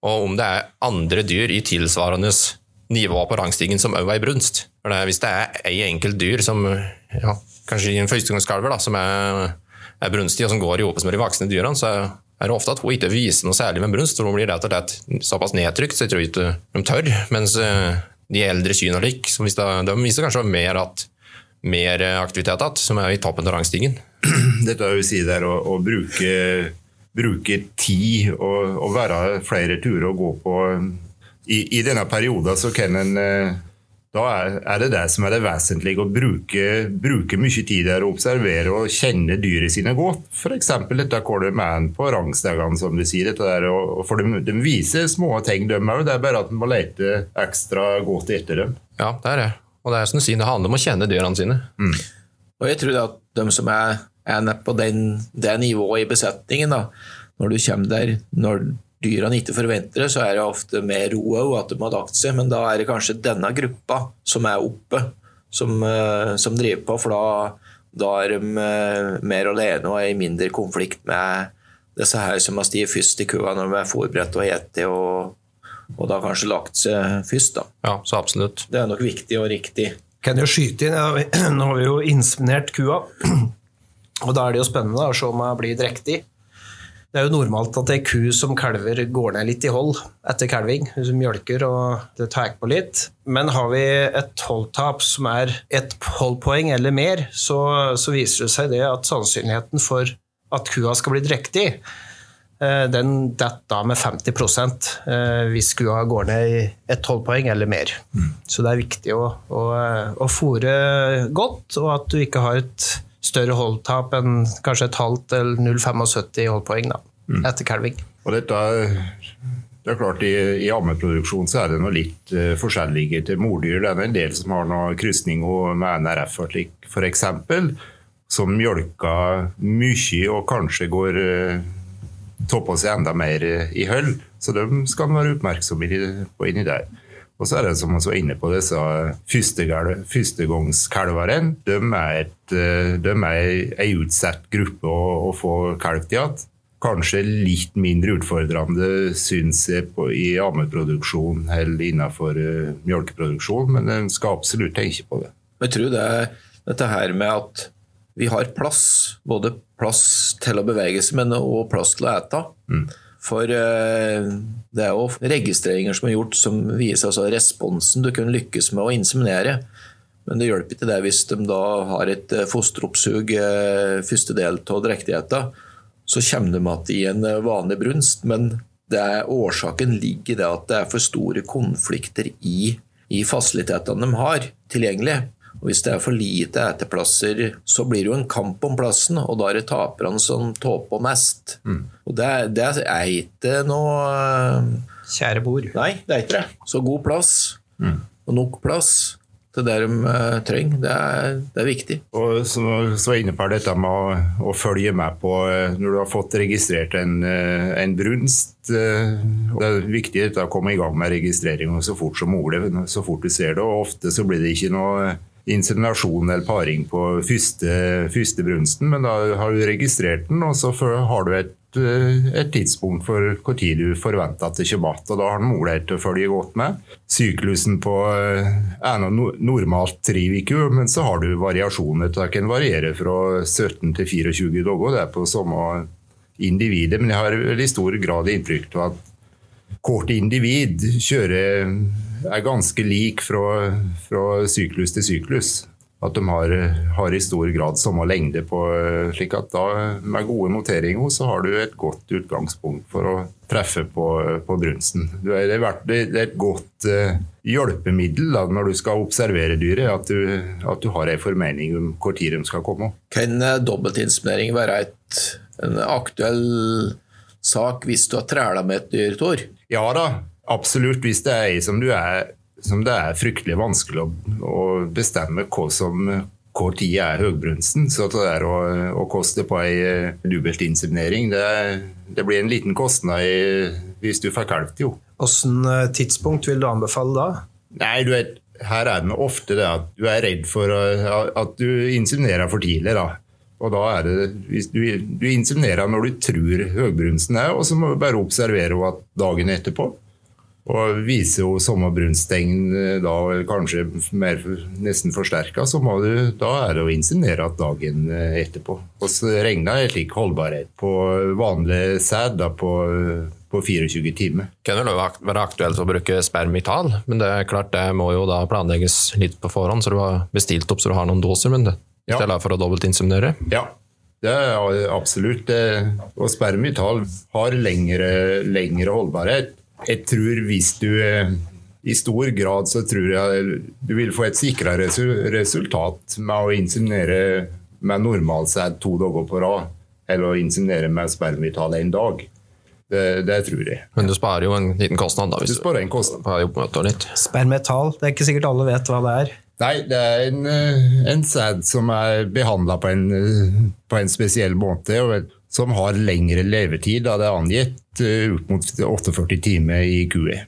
Og om det er andre dyr i tilsvarende nivå på rangstigen som òg er i brunst. Hvis det er ei enkelt dyr som ja, kanskje en førstegangskalver som er, er brunstig og som går i hop med de voksne dyrene, så er er ofte at hun ikke viser noe særlig med brunst. for Hun blir rett og slett såpass nedtrykt, så jeg tror ikke de tør. Mens eh, de eldre kyrne lik, de viser kanskje mer, at, mer aktivitet igjen, som er i toppen av rangstigen. Dette vil si der å, å bruke, bruke, tid og, og være flere turer å gå på. I, i denne perioden så kan en eh, da er det det som er det vesentlige, å bruke, bruke mye tid der og observere og kjenne dyret sine godt. F.eks. dette Color Man på rangstegene, som du sier. Der, for de, de, viser små ting, de òg. Det er bare at en må lete ekstra godt etter dem. Ja, det er det. Og det er som du sier, det handler om å kjenne dyrene sine. Mm. Og jeg tror at de som er, er på den, det nivået i besetningen, da, når du kommer der når dyrene ikke forventer det, så er det ofte mer ro òg, at de har lagt seg. Men da er det kanskje denne gruppa som er oppe, som, eh, som driver på. For da, da er de eh, mer alene og er i mindre konflikt med disse her som har stiget først i kua når de er forberedt og spist, og, og da kanskje lagt seg først. da. Ja, så absolutt. Det er nok viktig og riktig. Kan jo skyte inn, ja, Nå har vi jo inseminert kua, og da er det jo spennende å se om jeg blir drektig. Det er jo normalt at ei ku som kalver, går ned litt i hold etter kalving. Hun mjølker og det tar på litt. Men har vi et holdtap som er et holdpoeng eller mer, så, så, viser det seg det at sannsynligheten for at kua skal bli drektig, eh, den detter med 50 eh, hvis kua går ned i ett holdpoeng eller mer. Mm. Så det er viktig å, å, å fòre godt, og at du ikke har et større holdtap enn kanskje et halvt eller 0,75 holdpoeng da, mm. etter kalving. Og dette Det er klart, I, i ammeproduksjon så er det noe litt uh, forskjellige til mordyr. Det er en del som har noe krysning med NRF f.eks. Som mjølker mye og kanskje går uh, tar på seg enda mer i høll. Så de skal man være oppmerksomme på inni der. Og så er det som vi var inne på disse førstegangskalverne. De er, et, eh, de er en utsatt gruppe å, å få kalv igjen. Kanskje litt mindre utfordrende, syns jeg, på, i ammeproduksjon eller innenfor uh, melkeproduksjon, men en skal absolutt tenke på det. Jeg tror det er dette her med at vi har plass, både plass til å bevege seg, men også plass til å ete. Mm. For eh, det er jo registreringer som er gjort som viser altså responsen du kunne lykkes med å inseminere. Men det hjelper ikke det hvis de da har et eh, fosteroppsug eh, første del av drektigheten. Så kommer de igjen i en vanlig brunst, men er, årsaken ligger i det at det er for store konflikter i, i fasilitetene de har tilgjengelig. Og Hvis det er for lite eteplasser, så blir det jo en kamp om plassen, og da er det taperne som tåper mest. Mm. Og det, det, er ikke noe eh, Kjære bord. Nei, det er ikke det. Så god plass, mm. og nok plass til det de uh, trenger, det er, det er, viktig. Og så, så var jeg inne på dette med å, å, følge med på uh, når du har fått registrert en, en brunst. det er viktig å komme i gang med registreringa så fort som mulig, så fort du ser det. og Ofte så blir det ikke noe inseminasjon eller paring på første, første, brunsten, men da har du registrert den, og så har du et, eh, et tidspunkt for når du forventer at det kommer igjen. Da har den mulighet til å følge godt med. Syklusen på er no, normalt tre uker, men så har du variasjoner. Det kan variere fra 17 til 24 dager. Det er på samme individet, men jeg har i stor grad inntrykk av at kort individ kjører er ganske lik fra, fra syklus til syklus. At de har, har, i stor grad samme lengde på slik at da med gode noteringer så har du et godt utgangspunkt for å treffe på, på brunsten. Det er, det er et godt uh, hjelpemiddel da, når du skal observere dyret, at du, at du har en formening om tid de skal komme. Kan uh, være et, en aktuell sak hvis du har træla med et dyr, Tor? Ja da, Absolutt, hvis det er ei som, som det er fryktelig vanskelig å, å bestemme hva som hvor tid er høgbrunsten. Så det er å, å koste på ei eh, dobbeltinseminering, det, det, blir en liten kostnad i, hvis du får kalv, jo. Hvilket eh, tidspunkt vil du anbefale da? Nei, du vet, Her er det ofte det at du er redd for at du inseminerer for tidlig. da. Og da er det, hvis du, du inseminerer når du tror høgbrunsten er, og så må du bare observere henne dagen etterpå. Og viser jo samme brunsttegn eh, da kanskje mer, nesten forsterka, så må du, da er det å insinuere at dagen eh, etterpå. Og så regner jeg slik holdbarhet på vanlig sæd på, på 24 timer. Det kan vel være aktuelt å bruke spermital, men det er klart det må jo da planlegges litt på forhånd, så du har bestilt opp så du har noen doser, men det, i stedet for å dobbeltinseminere. Ja, det er absolutt. Og spermital har lengre, lengre holdbarhet jeg tror hvis du eh, i stor grad så tror jeg du vil få et sikra resultat med å inseminere med normalsæd to dager på rad, eller å inseminere med spermitall en dag. Det, det, tror jeg. Men du sparer jo en liten kostnad, da. Hvis du sparer en kostnad. Spermetal, det er ikke sikkert alle vet hva det er. Nei, det er en, eh, en sæd som er behandla på, eh, på, en spesiell måte. og som har lengre levetid, da det er angitt eh, ut mot 48 timer i QE.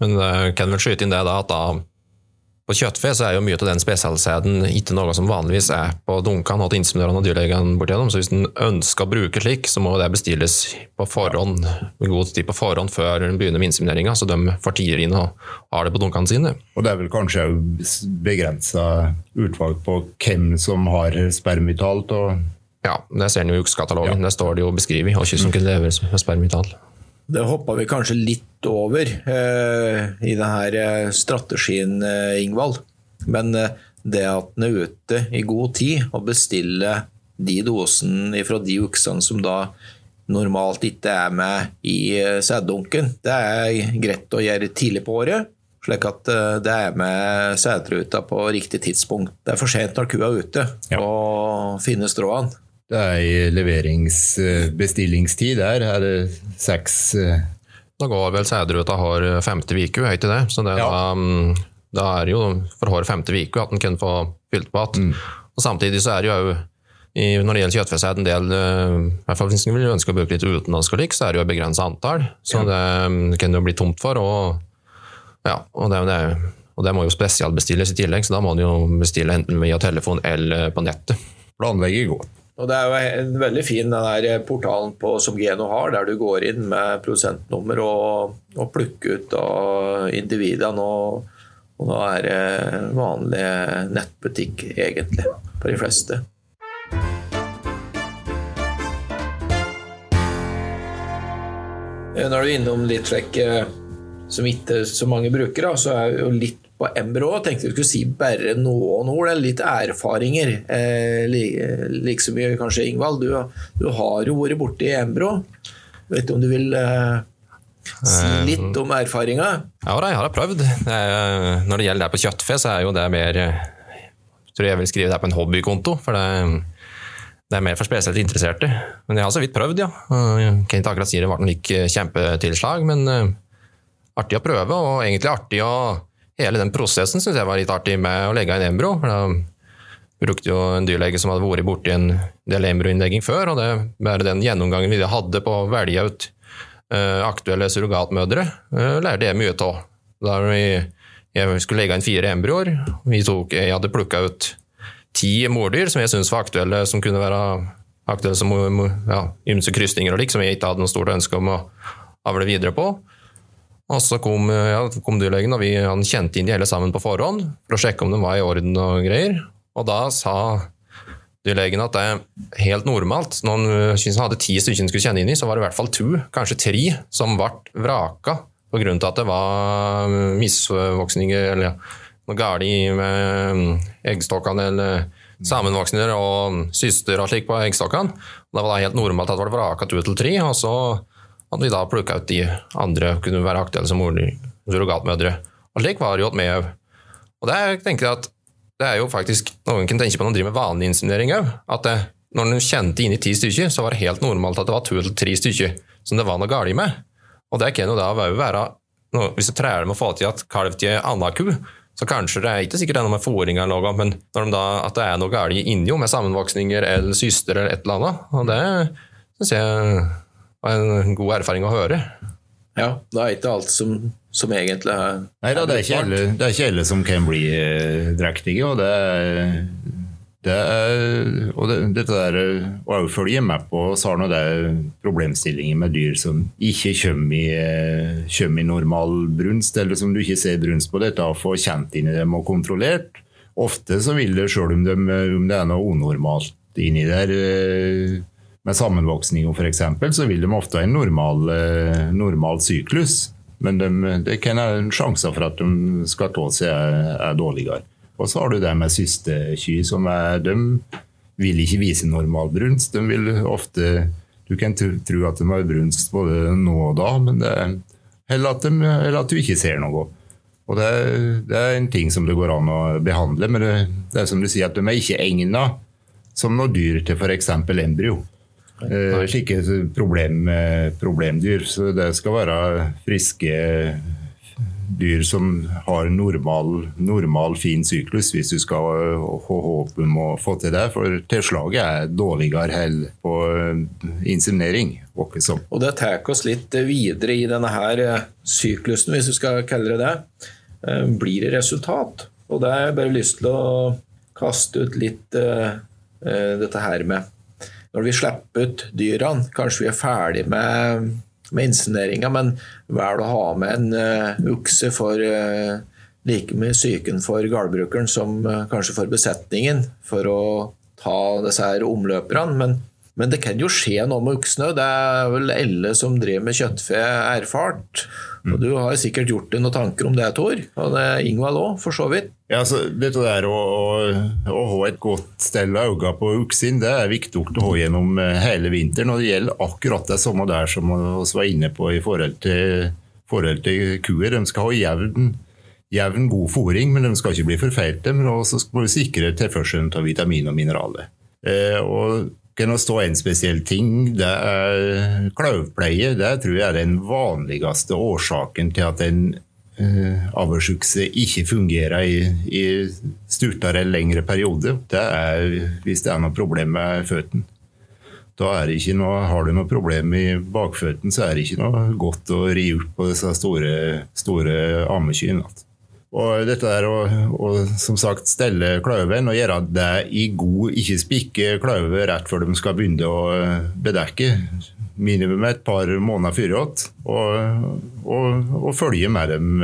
Men uh, kan vel skyte inn det da, at da på kjøttfe så er jo mye av den spesialsæden ikke noe som vanligvis er på dunkene og inseminørene og dyrlegene bortigjennom. Så hvis en ønsker å bruke slik, så må det bestilles på forhånd, med god tid på forhånd før en begynner med insemineringa, så de får tider inn og har det på dunkene sine. Og det er vel kanskje begrensa utvalg på hvem som har spermitalt og ja, det ser en jo i ukeskatalogen. Ja. Der står det jo beskrevet Og som kunne leve med spermital. Det hoppa vi kanskje litt over eh, i denne eh, strategien, eh, Ingvald. Men eh, det at en er ute i god tid og bestiller de dosene fra de uksene som da normalt ikke er med i eh, sæddunken, det er greit å gjøre tidlig på året. Slik at eh, det er med sædruta på riktig tidspunkt. Det er for sent når kua er ute ja. og finner stråene. Det er i leveringsbestillingstid der er det seks, Da går vel sædruta har femte uke, er ikke det? Så det Ja. da, mm, da er det jo for hver femte uke at en kan få fylt på igjen. Og samtidig så er det jo òg når det gjelder kjøttfesæd, en del eh, i hvert fall Hvis en vil ønske å bruke litt utenlandsk og lik, så er det jo et begrenset antall. Så det mm, kan det jo bli tomt for. Og, ja, og, det, det, og det må jo spesialbestilles i tillegg, så da må en jo bestille enten via telefon eller på nettet. Planlegge godt. Og Det er jo en veldig fin den der portalen på, som Geno har, der du går inn med prosentnummer og, og plukker ut individene. Og, og da er det vanlig nettbutikk, egentlig, for de fleste. Når du er innom litt slik eh, som ikke så mange bruker, så er jo litt på Embro. Jeg tenkte vi skulle si bare noen ord, eller litt erfaringer. Eh, like, så mye kanskje, Ingvald. Du, du har jo vært borti Embro. Vet du om du vil eh, si litt om erfaringa? Ja, jeg har prøvd. Er, når det gjelder det på kjøttfe, så er jo det mer jeg tror jeg vil skrive det på en hobbykonto. for det, det er mer for spesielt interesserte. Men jeg har så vidt prøvd, ja. Jeg kan ikke akkurat si det ble noe like kjempetilslag, men artig å prøve, og egentlig artig å Hele den prosessen syns jeg var litt artig med å legge inn embro. da brukte jo en dyrlege som hadde vært borti en del embroinnlegging før, og det bare den gjennomgangen vi hadde på å velge ut uh, aktuelle surrogatmødre, uh, lærte jeg mye av. Da vi jeg skulle legge inn fire embryoer. Jeg hadde plukka ut ti mordyr som jeg syntes var aktuelle, som kunne være aktuelle som ja, krysninger og lik, som jeg ikke hadde noe stort ønske om å avle videre på. Og så kom, ja, kom dyrlegen, og vi han kjente inn de hele sammen på forhånd for å sjekke om de var i orden og greier. Og da sa dyrlegen at det er helt normalt. Når han hadde ti stykker han skulle kjenne inn i, så var det i hvert fall to, kanskje tre, som ble vraka til at det var misvoksninger eller noe galt med eggstokkene eller sammenvoksninger og syster og slik på eggstokkene. Da var det helt normalt at det ble vraka to til tre, og så hadde vi da plukka ut de andre kunne være aktuelle som surrogatmødre. Og slik var det jo med òg. Og det tenker jeg at det er jo faktisk Noen kan tenke på når de driver med vanlig inseminering òg. At det, når du kjente inn i ti stykker, så var det helt normalt at det var to eller tre stykker som det var noe galt med. Og det kan jo da være Hvis du trer med å få til at kalv til anna ku, så kanskje det er ikke sikkert det er noe med fôring eller noe, men når de da, at det er noe galt inni med sammenvoksninger eller syster eller et eller annet. Og det syns jeg en god erfaring å høre. Ja, det er ikke alt som, som egentlig er Nei da, det er ikke alle, det er ikke alle som kan bli eh, drektige, og det er det er, og det, dette der, å følge med på så har nå det problemstillinger med dyr som ikke kommer i, eh, kommer i normal brunst, eller som du ikke ser brunst på dette, å få kjent inn i dem og kontrollert. Ofte så vil det, selv om, de, om det er noe unormalt inni der, eh, med sammenvoksninger f.eks., så vil de ofte ha en normal, eh, normal syklus. Men de, det kan være en sjanse for at de skal ta seg er, er dårligere. Og så har du det med søsterky, som er De vil ikke vise normal brunst. De vil ofte Du kan tro at de har brunst både nå og da, men det er eller at, de, eller at du ikke ser noe. Og det, det, er en ting som det går an å behandle, men det, det er som du sier, at de er ikke egna som noe dyr til f.eks. embryo. Eh, slike problem, problemdyr. Så det skal være friske dyr som har normal, normal, fin syklus, hvis du skal ha håp om å få til det. For tilslaget er dårligere hell på inseminering. Og det tar oss litt videre i denne her syklusen, hvis du skal kalle det det. Blir det resultat? Og det har jeg bare lyst til å kaste ut litt uh, dette her med Når vi slipper ut dyrene, kanskje vi er ferdig med med insceneringa, men vel å ha med en uh, ukse for uh, like mye psyken for gårdbrukeren som uh, kanskje for besetningen, for å ta disse her omløperne. Men, men det kan jo skje noe med uksene. Det er vel alle som driver med kjøttfe, erfart. Og du har sikkert gjort deg noen tanker om det, Tor. Og det er Ingvald òg, for så vidt. Ja, så Dette der å, å, å ha et godt stell av øynene på uksin, det er viktig å ha gjennom hele vinteren. Og det gjelder akkurat det samme der som vi var inne på i forhold til, forhold til kuer. De skal ha jevn, jevn god fôring, men de skal ikke bli forfeilte. Men også skal vi sikre tilførselen av vitamin og mineraler. Eh, og kan også stå en spesiell ting. Det er klauvpleie. Det tror jeg er den vanligste årsaken til at en uh, avlsukse ikke fungerer i, i stuttere eller lengre periode. Det er hvis det er noe problem med føttene. Da er det ikke noe, Har du noe problem i bakføttene, så er det ikke noe godt å ri opp på disse store, store ammekyrne. Og dette er å, som sagt stelle kløven og gjøre det i god, ikke spikke kløver rett før de skal begynne å bedekke. Minimum et par måneder før og, og, og, følge med dem,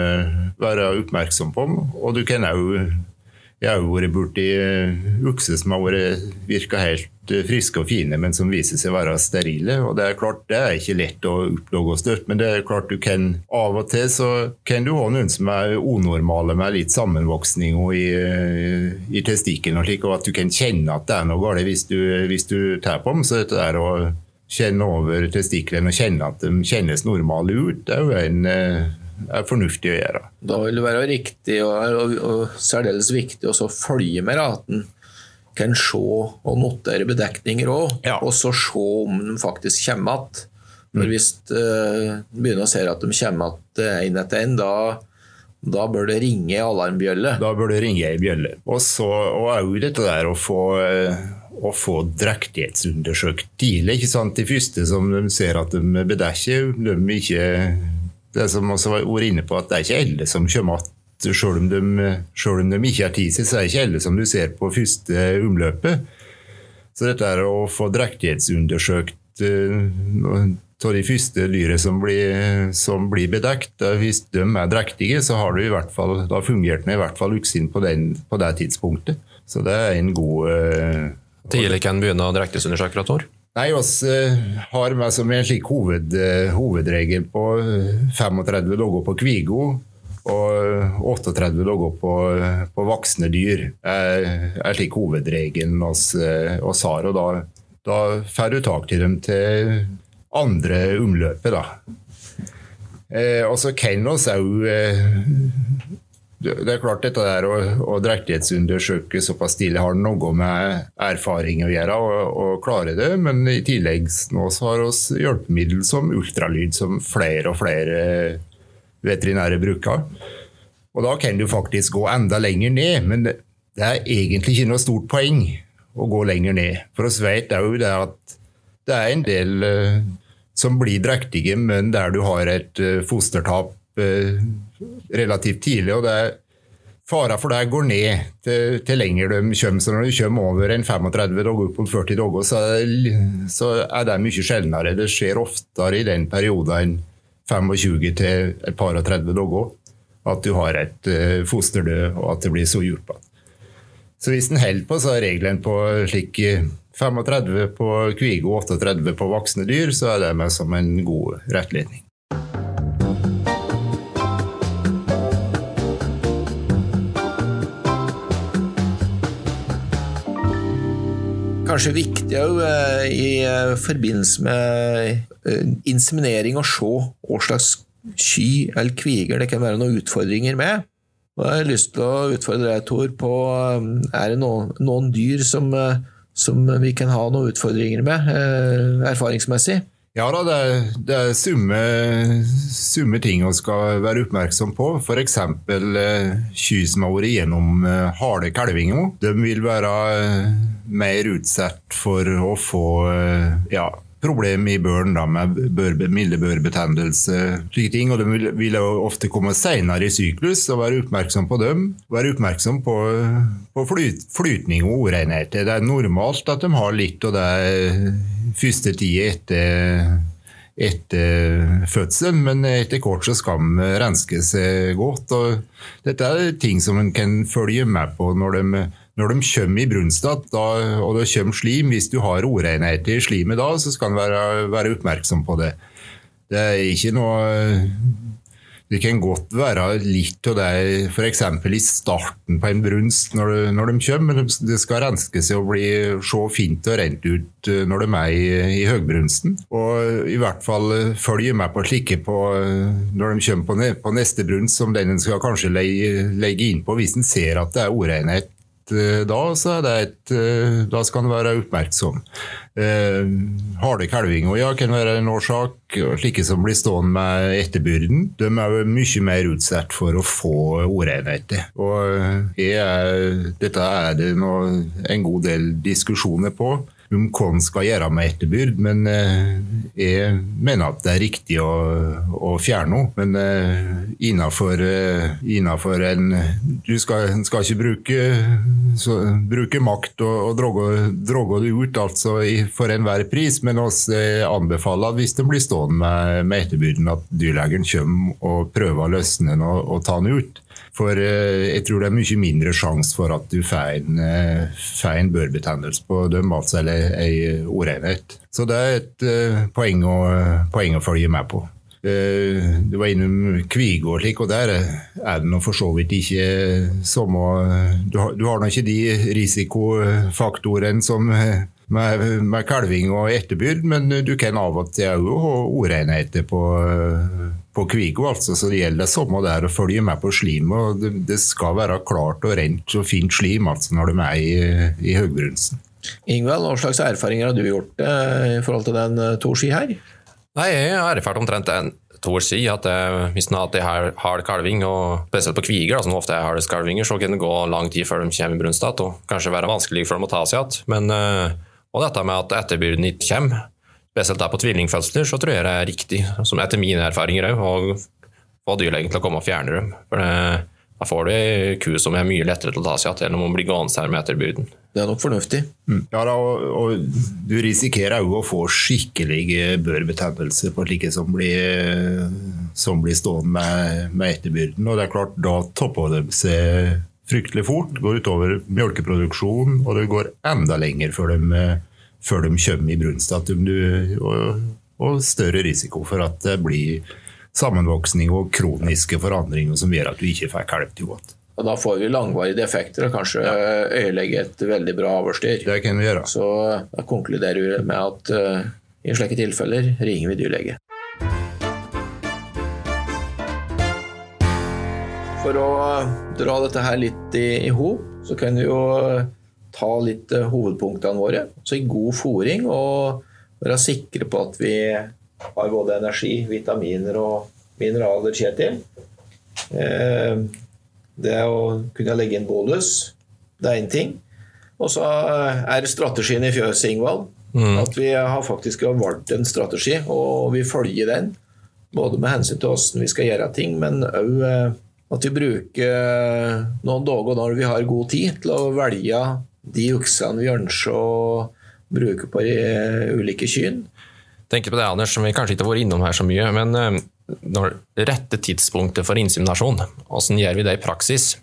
være oppmerksom på dem. Og du kan òg jeg har jo vært borti okser eh, som har virka helt eh, friske og fine, men som viser seg å være sterile. og Det er klart, det er ikke lett å oppdage støtt, men det er klart du kan av og til så kan du ha noen som er unormale med litt sammenvoksning i, eh, i testikkelen, og slik, og at du kan kjenne at det er noe galt hvis du, hvis du tar på dem. Så dette er å kjenne over testiklene og kjenne at de kjennes normale ut, det er jo en er fornuftig å gjøre. Da vil det være riktig og, og, og særdeles viktig å følge med raten. Kan se og notere bedekninger òg, ja. og så se om de faktisk kommer igjen. For mm. hvis du uh, begynner å se at de kommer igjen én etter én, da, da bør det ringe alarmbjølle. Da bør det ringe ei bjølle. Og så òg dette der å få å få drektighetsundersøkt tidlig. ikke sant? De første som de ser at de bedekker, de ikke det som også var ordet inne på, at det er ikke alle som kommer igjen. Selv om, de, selv om de ikke tid til, så er det ikke alle som du ser på første omløpet. Så dette er å få drektighetsundersøkt uh, av de første dyra som blir, blir bedekt. Hvis de er drektige, så har du i hvert fall, da fungerte i hvert fall uksin på, på det tidspunktet. Så det er en god uh, Tidlig kan begynne å drektighetsundersøke, Tor? Nei, oss eh, har meg som en slik hoved, eh, hovedregel på 35 eh, dager på kvigo og 38 dager på, på voksne dyr. er, er slik hovedregelen oss har. Og da, da får du tak til dem til andre omløpet, da. Eh, og så kan vi òg det er klart dette der å, å drektighetsundersøke såpass tidlig har noe med erfaring å gjøre, og, og klare det. Men i tillegg nå så har vi hjelpemiddel som ultralyd, som flere og flere veterinære bruker. Og Da kan du faktisk gå enda lenger ned, men det, er egentlig ikke noe stort poeng å gå lenger ned. For oss vet òg det at det er en del uh, som blir drektige, men der du har et uh, fostertap uh, relativt tidlig. og det er Fara for det går ned til, til lenger de kommer. Så når de kommer over en 35 dager, opp mot 40 dager, så, så, er det mye sjeldnere. Det skjer oftere i den perioden enn 25 til et par og 30 dager at du har et uh, fosterdød, og at det blir så dypt. Så hvis en holder på, så er regelen på slik 35 på kvige og 38 på voksne dyr, så er det med som en god rettledning. Kanskje viktig eh, i eh, forbindelse med eh, inseminering å se hva slags sky eller kviger det kan være noen utfordringer med. Og jeg har lyst til å utfordre deg, Tor, på er det noen, noen dyr som, som, vi kan ha noen utfordringer med, erfaringsmessig? Ja da, det er, det er summe, summe, ting vi skal være oppmerksom på. F.eks. Eh, kyr som har vært gjennom eh, harde kalvinger. De vil være mer utsatt for å få eh, ja, problem i børn da, med bør, milde børbetennelse. ting, og De vil, vil ofte komme senere i syklus, og være oppmerksom på dem. Være oppmerksom på, på flyt, flytning og urenheter. Det er normalt at de har litt av det første tida etter etter fødselen, men etter kort så skal de renske seg godt. og Dette er ting som en kan følge med på når de når de kommer i brunstad og det kommer slim, hvis du har urenheter i slimet da, så skal en være, være, oppmerksom på det. Det er ikke noe Det kan godt være litt av det f.eks. i starten på en brunst når, de, når de kommer, men det skal renske seg og bli, se fint og rent ut eh, når de er i, i høgbrunsten. Og i hvert fall eh, følge med på slike på når de kommer på, på neste brunst, som den en skal kanskje legge, inn på hvis en ser at det er urenhet eh, da, så er det et, eh, da skal en være oppmerksom. Eh, harde kalvinger ja, kan være en årsak. Slike som blir stående med etterbyrden, de er jo mye mer utsatt for å få urenheter. Og er, dette er det nå en god del diskusjoner på om hva en skal gjøre med etterbyrd, men eh, jeg mener at det er riktig å, å fjerne henne. Men eh, innenfor, eh, innenfor en Du skal, skal ikke bruke, så, bruke makt og, og droge det ut altså for enhver pris, men vi anbefaler at hvis det blir stående med, med etterbyrden, at dyrlegen kommer og prøver å løsne den og, og ta den ut. For eh, jeg tror det er mye mindre sjanse for at du får en, eh, en børbetennelse på dem, altså, eller ei orenhet. Så det er et uh, poeng, å, poeng, å, følge med på. Du var innom Kvigå og slik, og der er det nå for så vidt ikke samme Du har, du har nå ikke de risikofaktorene som med, med kalving og etterbyrd, men du kan av og til òg ha orenheter på på Kvigo, altså, så det gjelder det samme der å følge med på slimet. Det, det, skal være klart og rent og fint slim altså, når de er i, i høgbrunsten. Ingvald, hva slags erfaringer har du gjort eh, i forhold til den eh, Tor ski her? Nei, Jeg har erfart omtrent en Tor ski, at eh, hvis en har hard kalving, og spesielt på kviger, som ofte er harde kalvinger, så kan det gå lang tid før de kommer i brunst igjen, kanskje være vanskelig for dem å ta seg igjen. Men eh, og dette med at etterbyrden ikke kommer, spesielt der på tvillingfødsler, så tror jeg det er riktig, som etter mine erfaringer òg, å få dyrlegen til å komme og fjerne dem. For det, da får du ei ku som er mye lettere til å ta seg igjen enn om hun blir gående her med etterbyrden. Det er nok fornuftig. Mm. Ja, da, og, og, Du risikerer òg å få skikkelig børbetennelse på slike som blir, som blir stående med, med etterbyrden. Og det er klart, da topper de seg fryktelig fort. Går utover melkeproduksjonen, og det går enda lenger før de før de kommer i brunstdatum. Og, og større risiko for at det blir sammenvoksning og kroniske forandringer som gjør at du ikke får kalv til godt. Og Da får vi langvarige defekter og kanskje ja. ødelegge et veldig bra avlsdyr. Det kan vi gjøre. Så da konkluderer vi med at uh, i slike tilfeller ringer vi dyrlege. For å dra dette her litt i, i hop, så kan vi jo ta litt eh, hovedpunktene våre. Så i god fòring og være sikre på at vi har både energi, vitaminer og mineraler, Kjetil. Eh, det å kunne legge inn bolus, det er én ting. Og så er strategien i fjøset, Ingvald, mm. at vi har faktisk valgt en strategi, og vi følger den. Både med hensyn til hvordan vi skal gjøre ting, men òg eh, at vi bruker noen dager når vi har god tid, til å velge de juksene vi ønsker å bruke på de ulike kyn. tenker på det, Anders, som vi kanskje ikke har vært innom her så mye. Men eh, når rette tidspunktet for inseminasjon, hvordan gjør vi det i praksis?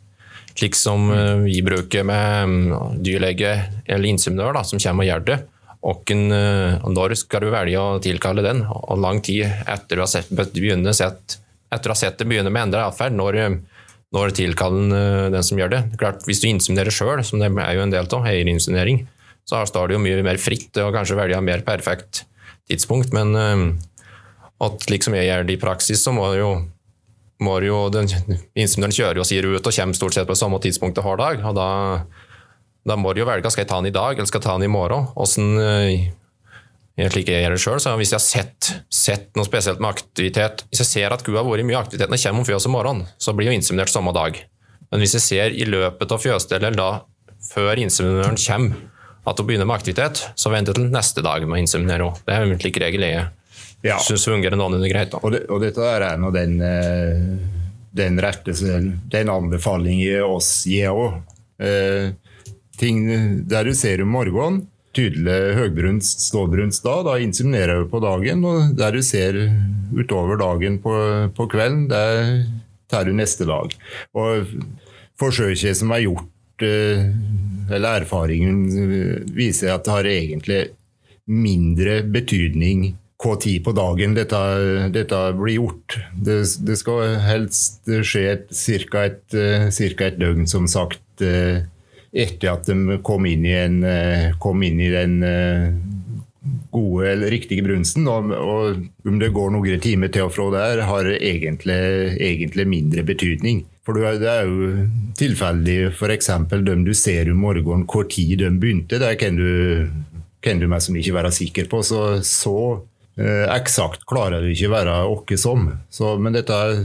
Slik som eh, vi bruker med mm, dyrlege eller inseminør da, som kommer og gjør det. Og eh, når skal du velge å tilkalle den? Og lang tid etter du har sett, sett, etter å ha sett det begynne med endret atferd, når tilkaller eh, den som gjør det. Klart, Hvis du inseminerer sjøl, som det er jo en del av, eierinseminering, så står det jo mye mer fritt og kanskje velge mer perfekt tidspunkt. Men uh, at liksom jeg gjør det i praksis, så må jo, må jo den, Inseminereren kjører jo sier ut og kommer stort sett på samme tidspunkt hver dag. og da, da må du jo velge skal jeg ta den i dag eller skal jeg ta den i morgen. Hvordan uh, slik jeg gjør det sjøl, så Hvis jeg har sett, sett, noe spesielt med aktivitet Hvis jeg ser at kua har vært i mye aktivitet når jeg kommer om fjøset om morgenen, så blir hun inseminert samme dag. Men hvis jeg ser i løpet av fjøsdelen, eller da før inseminøren kommer, at hun begynner med aktivitet, så venter jeg til neste dag med å inseminere henne. Det er en slik regel jeg ja. syns fungerer noenlunde greit. Og, det, og, dette er nå den, eh, den rette den anbefalingen oss gir òg. Eh, ting der du ser om morgenen tydelig høgbrunst, ståbrunst da. Da inseminerer jeg på dagen, og der du ser utover dagen på, på kvelden, der tar du neste dag. Og forsøket som er gjort, eh, eller erfaringen viser at det har egentlig mindre betydning hva tid på dagen dette, dette blir gjort. Det, det, skal helst skje ca. Et, et, et døgn, som sagt eh, etter at de kom inn i, en, eh, kom inn i den eh, gode eller riktige brunsten. Og, og, om det går noen timer til og fra der, har egentlig, egentlig mindre betydning. For det er jo tilfeldig f.eks. dem du ser om morgenen, hvor tid de begynte. Det kan du, kan du mest ikke være sikker på. Så, så eksakt klarer du ikke være åkke som. Så, men dette er,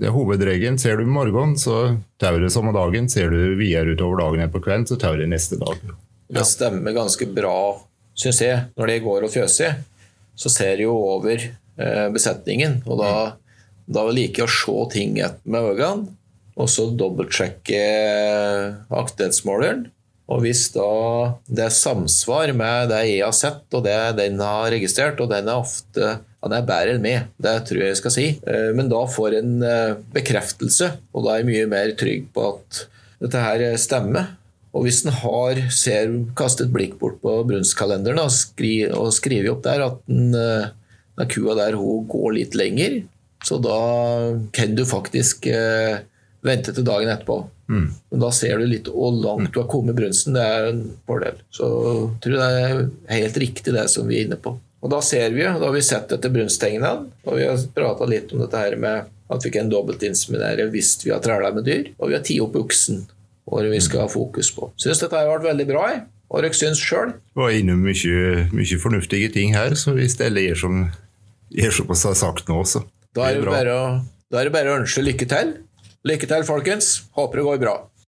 det er hovedregelen. Ser du morgenen, så tar det samme dagen. Ser du videre utover dagen enn på kvelden, så tar det neste dag. Det stemmer ganske bra, syns jeg. Når de går og fjøser, så ser de jo over eh, besetningen. Og da, da liker jeg å se ting med øynene, og så dobbeltsjekke aktivitetsmåleren. Og hvis da det er samsvar med det jeg har sett, og det den har registrert, og den er ofte han er bedre enn meg, det tror jeg jeg skal si. Eh, men da får en eh, bekreftelse, og da er jeg mye mer trygg på at dette her stemmer. Og hvis en har, ser, kastet blikk bort på brunstkalenderen og, skri, og skriver opp der at den, eh, den kua der hun går litt lenger, så da kan du faktisk vente til dagen etterpå. Mm. Men da ser du litt hvor langt du har kommet i brunsten. Det er en fordel. Så jeg tror det er helt riktig det som vi er inne på. Og da ser vi, da har vi sett etter brunsttegnene, og vi har prata litt om dette her med at vi kan dobbeltinseminere hvis vi har træla med dyr, og vi har tatt opp oksen, og vi skal ha fokus på. Syns dette har vært veldig bra. jeg. Hva dere syns sjøl? Var innom mye, mye fornuftige ting her, så vi alle gjør som, gjør som vi har sagt nå. Da er Det bare da er det bare å ønske lykke til. Lykke til, folkens. Håper det går bra.